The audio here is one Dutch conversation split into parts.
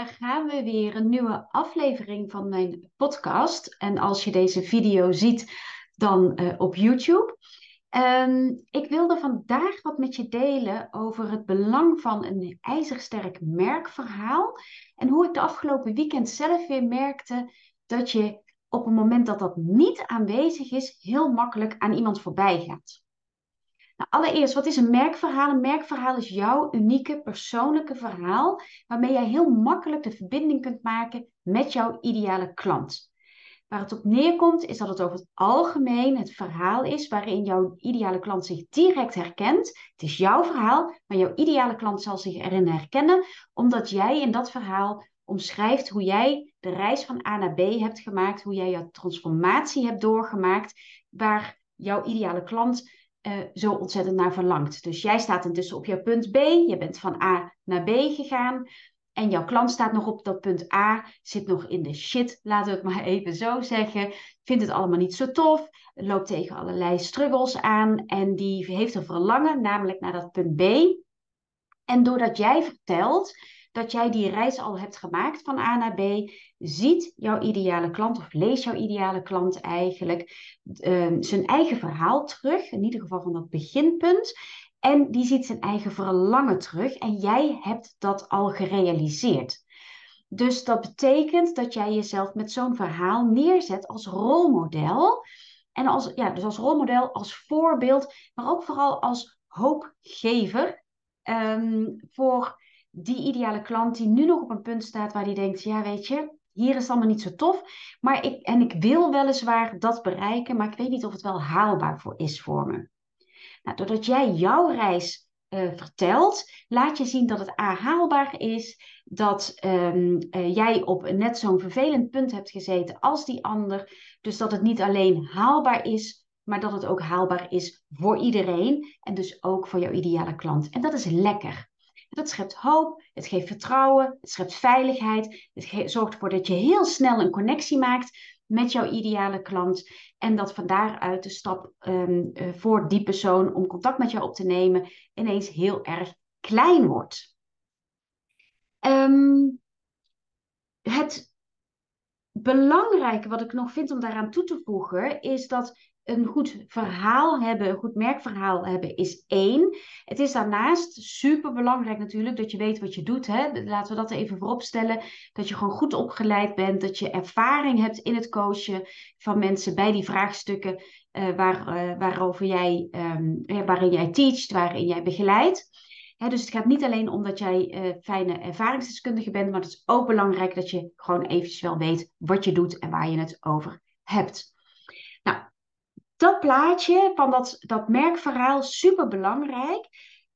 Daar gaan we weer. Een nieuwe aflevering van mijn podcast. En als je deze video ziet, dan uh, op YouTube. Um, ik wilde vandaag wat met je delen over het belang van een ijzersterk merkverhaal. En hoe ik de afgelopen weekend zelf weer merkte dat je op het moment dat dat niet aanwezig is, heel makkelijk aan iemand voorbij gaat. Nou, allereerst, wat is een merkverhaal? Een merkverhaal is jouw unieke persoonlijke verhaal waarmee jij heel makkelijk de verbinding kunt maken met jouw ideale klant. Waar het op neerkomt is dat het over het algemeen het verhaal is waarin jouw ideale klant zich direct herkent. Het is jouw verhaal, maar jouw ideale klant zal zich erin herkennen, omdat jij in dat verhaal omschrijft hoe jij de reis van A naar B hebt gemaakt, hoe jij jouw transformatie hebt doorgemaakt, waar jouw ideale klant uh, zo ontzettend naar verlangt. Dus jij staat intussen op jouw punt B, je bent van A naar B gegaan. En jouw klant staat nog op dat punt A, zit nog in de shit, laten we het maar even zo zeggen. Vindt het allemaal niet zo tof, loopt tegen allerlei struggles aan en die heeft een verlangen, namelijk naar dat punt B. En doordat jij vertelt dat jij die reis al hebt gemaakt van A naar B, ziet jouw ideale klant of leest jouw ideale klant eigenlijk uh, zijn eigen verhaal terug, in ieder geval van dat beginpunt. En die ziet zijn eigen verlangen terug en jij hebt dat al gerealiseerd. Dus dat betekent dat jij jezelf met zo'n verhaal neerzet als rolmodel. En als, ja, dus als rolmodel, als voorbeeld, maar ook vooral als hoopgever um, voor die ideale klant die nu nog op een punt staat waar die denkt, ja weet je, hier is het allemaal niet zo tof. Maar ik, en ik wil weliswaar dat bereiken, maar ik weet niet of het wel haalbaar voor is voor me. Nou, doordat jij jouw reis uh, vertelt, laat je zien dat het A haalbaar is, dat um, uh, jij op net zo'n vervelend punt hebt gezeten als die ander. Dus dat het niet alleen haalbaar is, maar dat het ook haalbaar is voor iedereen en dus ook voor jouw ideale klant. En dat is lekker. Dat schept hoop, het geeft vertrouwen, het schept veiligheid. Het zorgt ervoor dat je heel snel een connectie maakt met jouw ideale klant. En dat van daaruit de stap um, uh, voor die persoon om contact met jou op te nemen ineens heel erg klein wordt. Um, het belangrijke wat ik nog vind om daaraan toe te voegen is dat een goed verhaal hebben, een goed merkverhaal hebben, is één. Het is daarnaast super belangrijk natuurlijk dat je weet wat je doet. Hè? Laten we dat even voorop stellen. Dat je gewoon goed opgeleid bent, dat je ervaring hebt in het coachen van mensen bij die vraagstukken uh, waar, uh, waarover jij, um, waarin jij teacht, waarin jij begeleidt. dus het gaat niet alleen om dat jij uh, fijne ervaringsdeskundige bent, maar het is ook belangrijk dat je gewoon eventjes wel weet wat je doet en waar je het over hebt dat plaatje van dat, dat merkverhaal super belangrijk.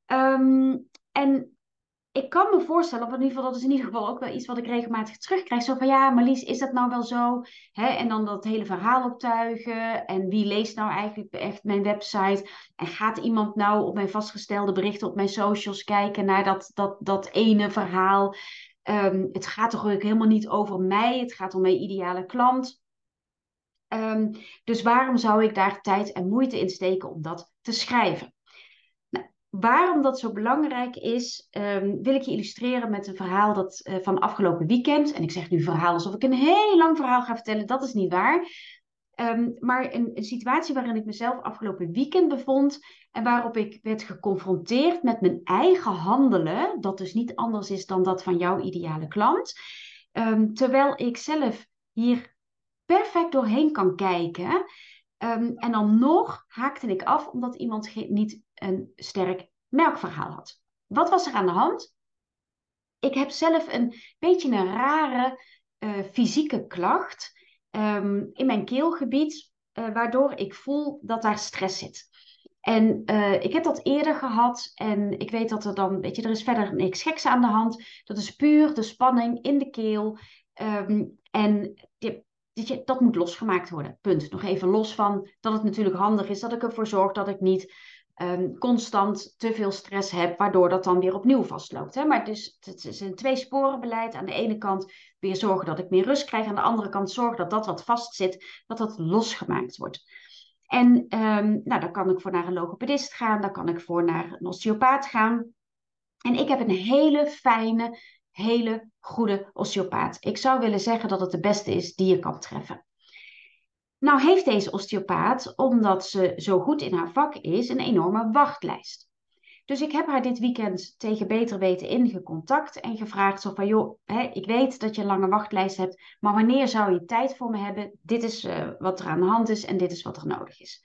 Um, en ik kan me voorstellen, of in ieder geval, dat is in ieder geval ook wel iets wat ik regelmatig terugkrijg. Zo van ja, Marlies, is dat nou wel zo? En dan dat hele verhaal optuigen. En wie leest nou eigenlijk echt mijn website? En gaat iemand nou op mijn vastgestelde berichten op mijn socials kijken naar dat, dat, dat ene verhaal? Um, het gaat toch ook helemaal niet over mij. Het gaat om mijn ideale klant. Um, dus waarom zou ik daar tijd en moeite in steken om dat te schrijven? Nou, waarom dat zo belangrijk is, um, wil ik je illustreren met een verhaal dat, uh, van afgelopen weekend. En ik zeg nu verhaal alsof ik een heel lang verhaal ga vertellen, dat is niet waar. Um, maar een, een, situatie waarin ik mezelf afgelopen weekend bevond en waarop ik werd geconfronteerd met mijn eigen handelen, dat dus niet anders is dan dat van jouw ideale klant. Terwijl ik zelf hier perfect doorheen kan kijken. Um, en dan nog haakte ik af omdat iemand niet een sterk melkverhaal had. Wat was er aan de hand? Ik heb zelf een beetje een rare uh, fysieke klacht um, in mijn keelgebied, uh, waardoor ik voel dat daar stress zit. En uh, ik heb dat eerder gehad en ik weet dat er dan, weet je, er is verder niks geks aan de hand. Dat is puur de spanning in de keel. Um, en die, je, dat moet losgemaakt worden. Punt. Nog even los van dat het natuurlijk handig is dat ik ervoor zorg dat ik niet um, constant te veel stress heb, waardoor dat dan weer opnieuw vastloopt. Hè? Maar dus, het is een tweesporenbeleid. Aan de ene kant weer zorgen dat ik meer rust krijg, aan de andere kant zorgen dat dat wat vastzit, dat dat losgemaakt wordt. En um, nou, dan kan ik voor naar een logopedist gaan, dan kan ik voor naar een osteopaat gaan. En ik heb een hele fijne, hele goede osteopaat. Ik zou willen zeggen dat het de beste is die je kan treffen. Nou heeft deze osteopaat, omdat ze zo goed in haar vak is, een enorme wachtlijst. Dus ik heb haar dit weekend tegen beter weten ingecontact en gevraagd zo van, joh, hè, ik weet dat je een lange wachtlijst hebt, maar wanneer zou je tijd voor me hebben? Dit is uh, wat er aan de hand is en dit is wat er nodig is.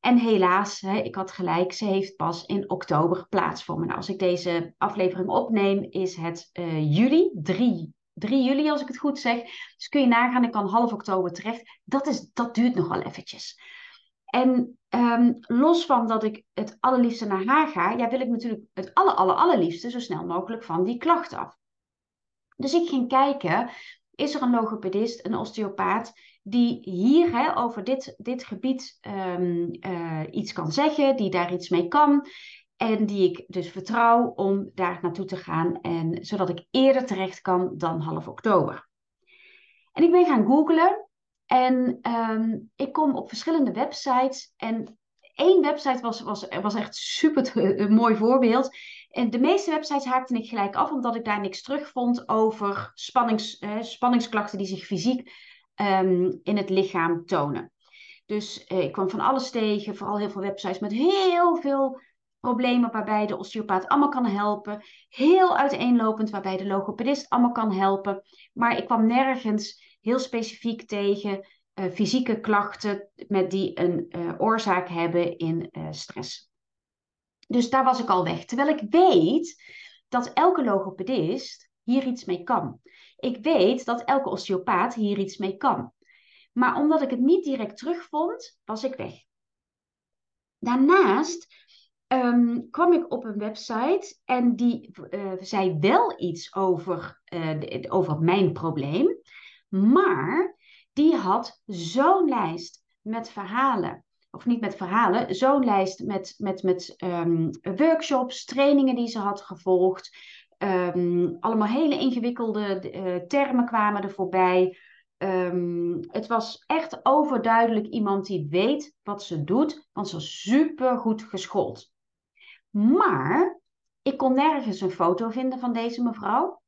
En helaas, hè, ik had gelijk, ze heeft pas in oktober plaats voor me. Nou, als ik deze aflevering opneem, is het uh, juli, 3 3 juli als ik het goed zeg. Dus kun je nagaan, ik kan half oktober terecht. Dat, is, dat duurt nog wel eventjes. En um, los van dat ik het allerliefste naar haar ga, ja, wil ik natuurlijk het aller, aller, allerliefste zo snel mogelijk van die klacht af. Dus ik ging kijken, is er een logopedist, een osteopaat, die hier hè, over dit, dit gebied um, uh, iets kan zeggen, die daar iets mee kan. En die ik dus vertrouw om daar naartoe te gaan. En zodat ik eerder terecht kan dan half oktober. En ik ben gaan googlen. En um, ik kom op verschillende websites. En één website was, was, was echt super een mooi voorbeeld. En de meeste websites haakte ik gelijk af, omdat ik daar niks terug vond over spannings, eh, spanningsklachten die zich fysiek um, in het lichaam tonen. Dus eh, ik kwam van alles tegen, vooral heel veel websites met heel veel problemen waarbij de osteopaat allemaal kan helpen. Heel uiteenlopend waarbij de logopedist allemaal kan helpen. Maar ik kwam nergens heel specifiek tegen uh, fysieke klachten met die een oorzaak hebben in stress. Dus daar was ik al weg. Terwijl ik weet dat elke logopedist hier iets mee kan. Ik weet dat elke osteopaat hier iets mee kan. Maar omdat ik het niet direct terugvond, was ik weg. Daarnaast um, kwam ik op een website en die uh, zei wel iets over, uh, over mijn probleem, maar die had zo'n lijst met verhalen. Of niet met verhalen, zo'n lijst met, met, met um, workshops, trainingen die ze had gevolgd. Um, allemaal hele ingewikkelde uh, termen kwamen er voorbij. Um, het was echt overduidelijk iemand die weet wat ze doet, want ze was super goed geschoold. Maar ik kon nergens een foto vinden van deze mevrouw.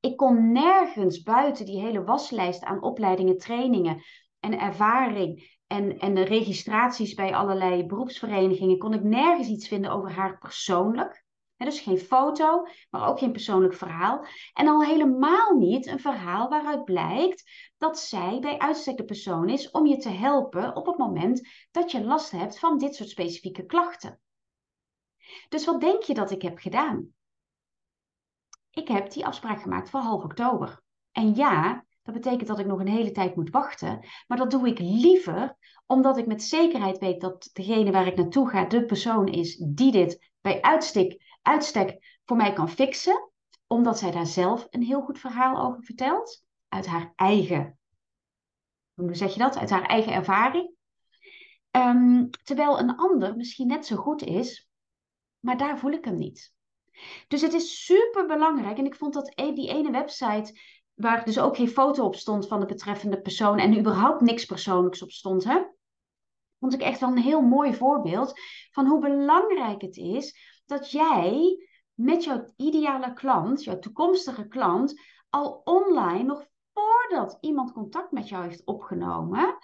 Ik kon nergens buiten die hele waslijst aan opleidingen, trainingen en ervaring en, en de registraties bij allerlei beroepsverenigingen, kon ik nergens iets vinden over haar persoonlijk. dus geen foto, maar ook geen persoonlijk verhaal. En al helemaal niet een verhaal waaruit blijkt dat zij bij uitstek de persoon is om je te helpen op het moment dat je last hebt van dit soort specifieke klachten. Dus wat denk je dat ik heb gedaan? Ik heb die afspraak gemaakt voor half oktober. En ja, dat betekent dat ik nog een hele tijd moet wachten. Maar dat doe ik liever omdat ik met zekerheid weet dat degene waar ik naartoe ga de persoon is die dit bij uitstek, uitstek voor mij kan fixen. Omdat zij daar zelf een heel goed verhaal over vertelt. Uit haar eigen, hoe zeg je dat? Uit haar eigen ervaring. Um, terwijl een ander misschien net zo goed is, maar daar voel ik hem niet. Dus het is super belangrijk. En ik vond dat e-, die ene website, waar dus ook geen foto op stond van de betreffende persoon en überhaupt niks persoonlijks op stond, hè, vond ik echt wel een heel mooi voorbeeld van hoe belangrijk het is dat jij met jouw ideale klant, jouw toekomstige klant, al online, nog voordat iemand contact met jou heeft opgenomen,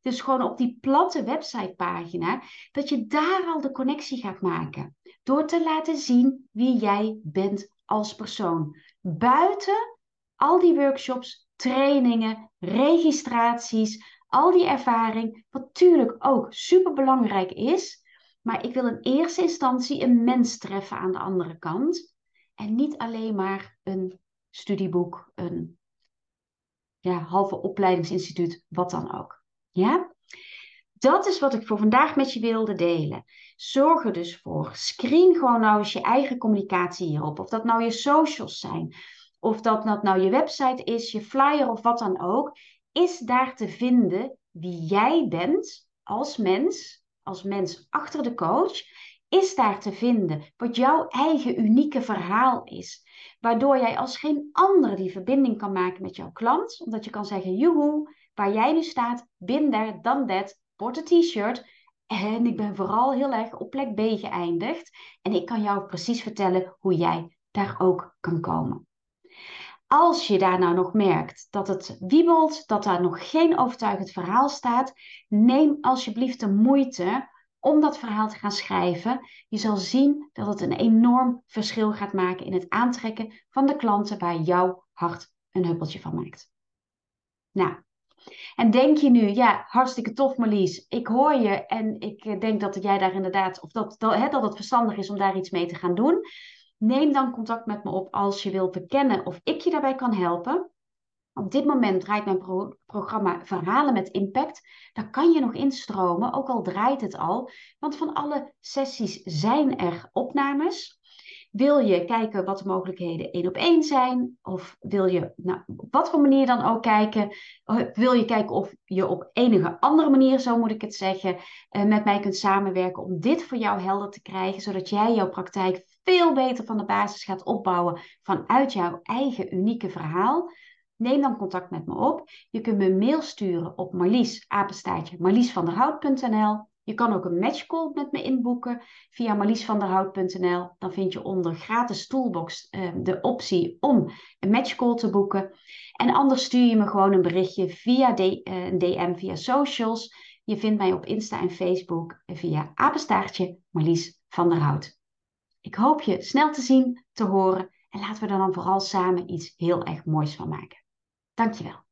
dus gewoon op die platte websitepagina, dat je daar al de connectie gaat maken. Door te laten zien wie jij bent als persoon. Buiten al die workshops, trainingen, registraties, al die ervaring, wat natuurlijk ook super belangrijk is. Maar ik wil in eerste instantie een mens treffen aan de andere kant. En niet alleen maar een studieboek, een ja, halve opleidingsinstituut, wat dan ook. Ja? dat is wat ik voor vandaag met je wilde delen. Zorg er dus voor. Screen gewoon nou eens je eigen communicatie hierop. Of dat nou je socials zijn. Of dat dat nou je website is, je flyer of wat dan ook. Is daar te vinden wie jij bent als mens. Als mens achter de coach. Is daar te vinden wat jouw eigen unieke verhaal is. Waardoor jij als geen andere die verbinding kan maken met jouw klant. Omdat je kan zeggen, joehoe, waar jij nu staat, bin there, dan dat, wordt een t-shirt. En ik ben vooral heel erg op plek B geëindigd. En ik kan jou precies vertellen hoe jij daar ook kan komen. Als je daar nou nog merkt dat het wiebelt, dat daar nog geen overtuigend verhaal staat, neem alsjeblieft de moeite om dat verhaal te gaan schrijven. Je zal zien dat het een enorm verschil gaat maken in het aantrekken van de klanten waar jouw hart een huppeltje van maakt. Nou, en denk je nu, ja, hartstikke tof Marlies, ik hoor je en ik eh, denk dat jij daar inderdaad, of dat, dat, hè, dat het verstandig is om daar iets mee te gaan doen. Neem dan contact met me op als je wilt verkennen of ik je daarbij kan helpen. Op dit moment draait mijn programma Verhalen met Impact. Daar kan je nog instromen, ook al draait het al. Want van alle sessies zijn er opnames. Wil je kijken wat de mogelijkheden één op één zijn? Of wil je nou, op wat voor manier dan ook kijken? Wil je kijken of je op enige andere manier, zo moet ik het zeggen, eh, met mij kunt samenwerken om dit voor jou helder te krijgen, zodat jij jouw praktijk veel beter van de basis gaat opbouwen vanuit jouw eigen unieke verhaal? Neem dan contact met me op. Je kunt me een mail sturen op marlies, apenstaartje, je kan ook een matchcall met me inboeken via marliesvanderhout.nl. Dan vind je onder gratis toolbox uh, de optie om een matchcall te boeken. En anders stuur je me gewoon een berichtje via de, uh, een DM via socials. Je vindt mij op Insta en Facebook via apenstaartje Marlies van der Hout. Ik hoop je snel te zien, te horen en laten we er dan vooral samen iets heel erg moois van maken. Dankjewel.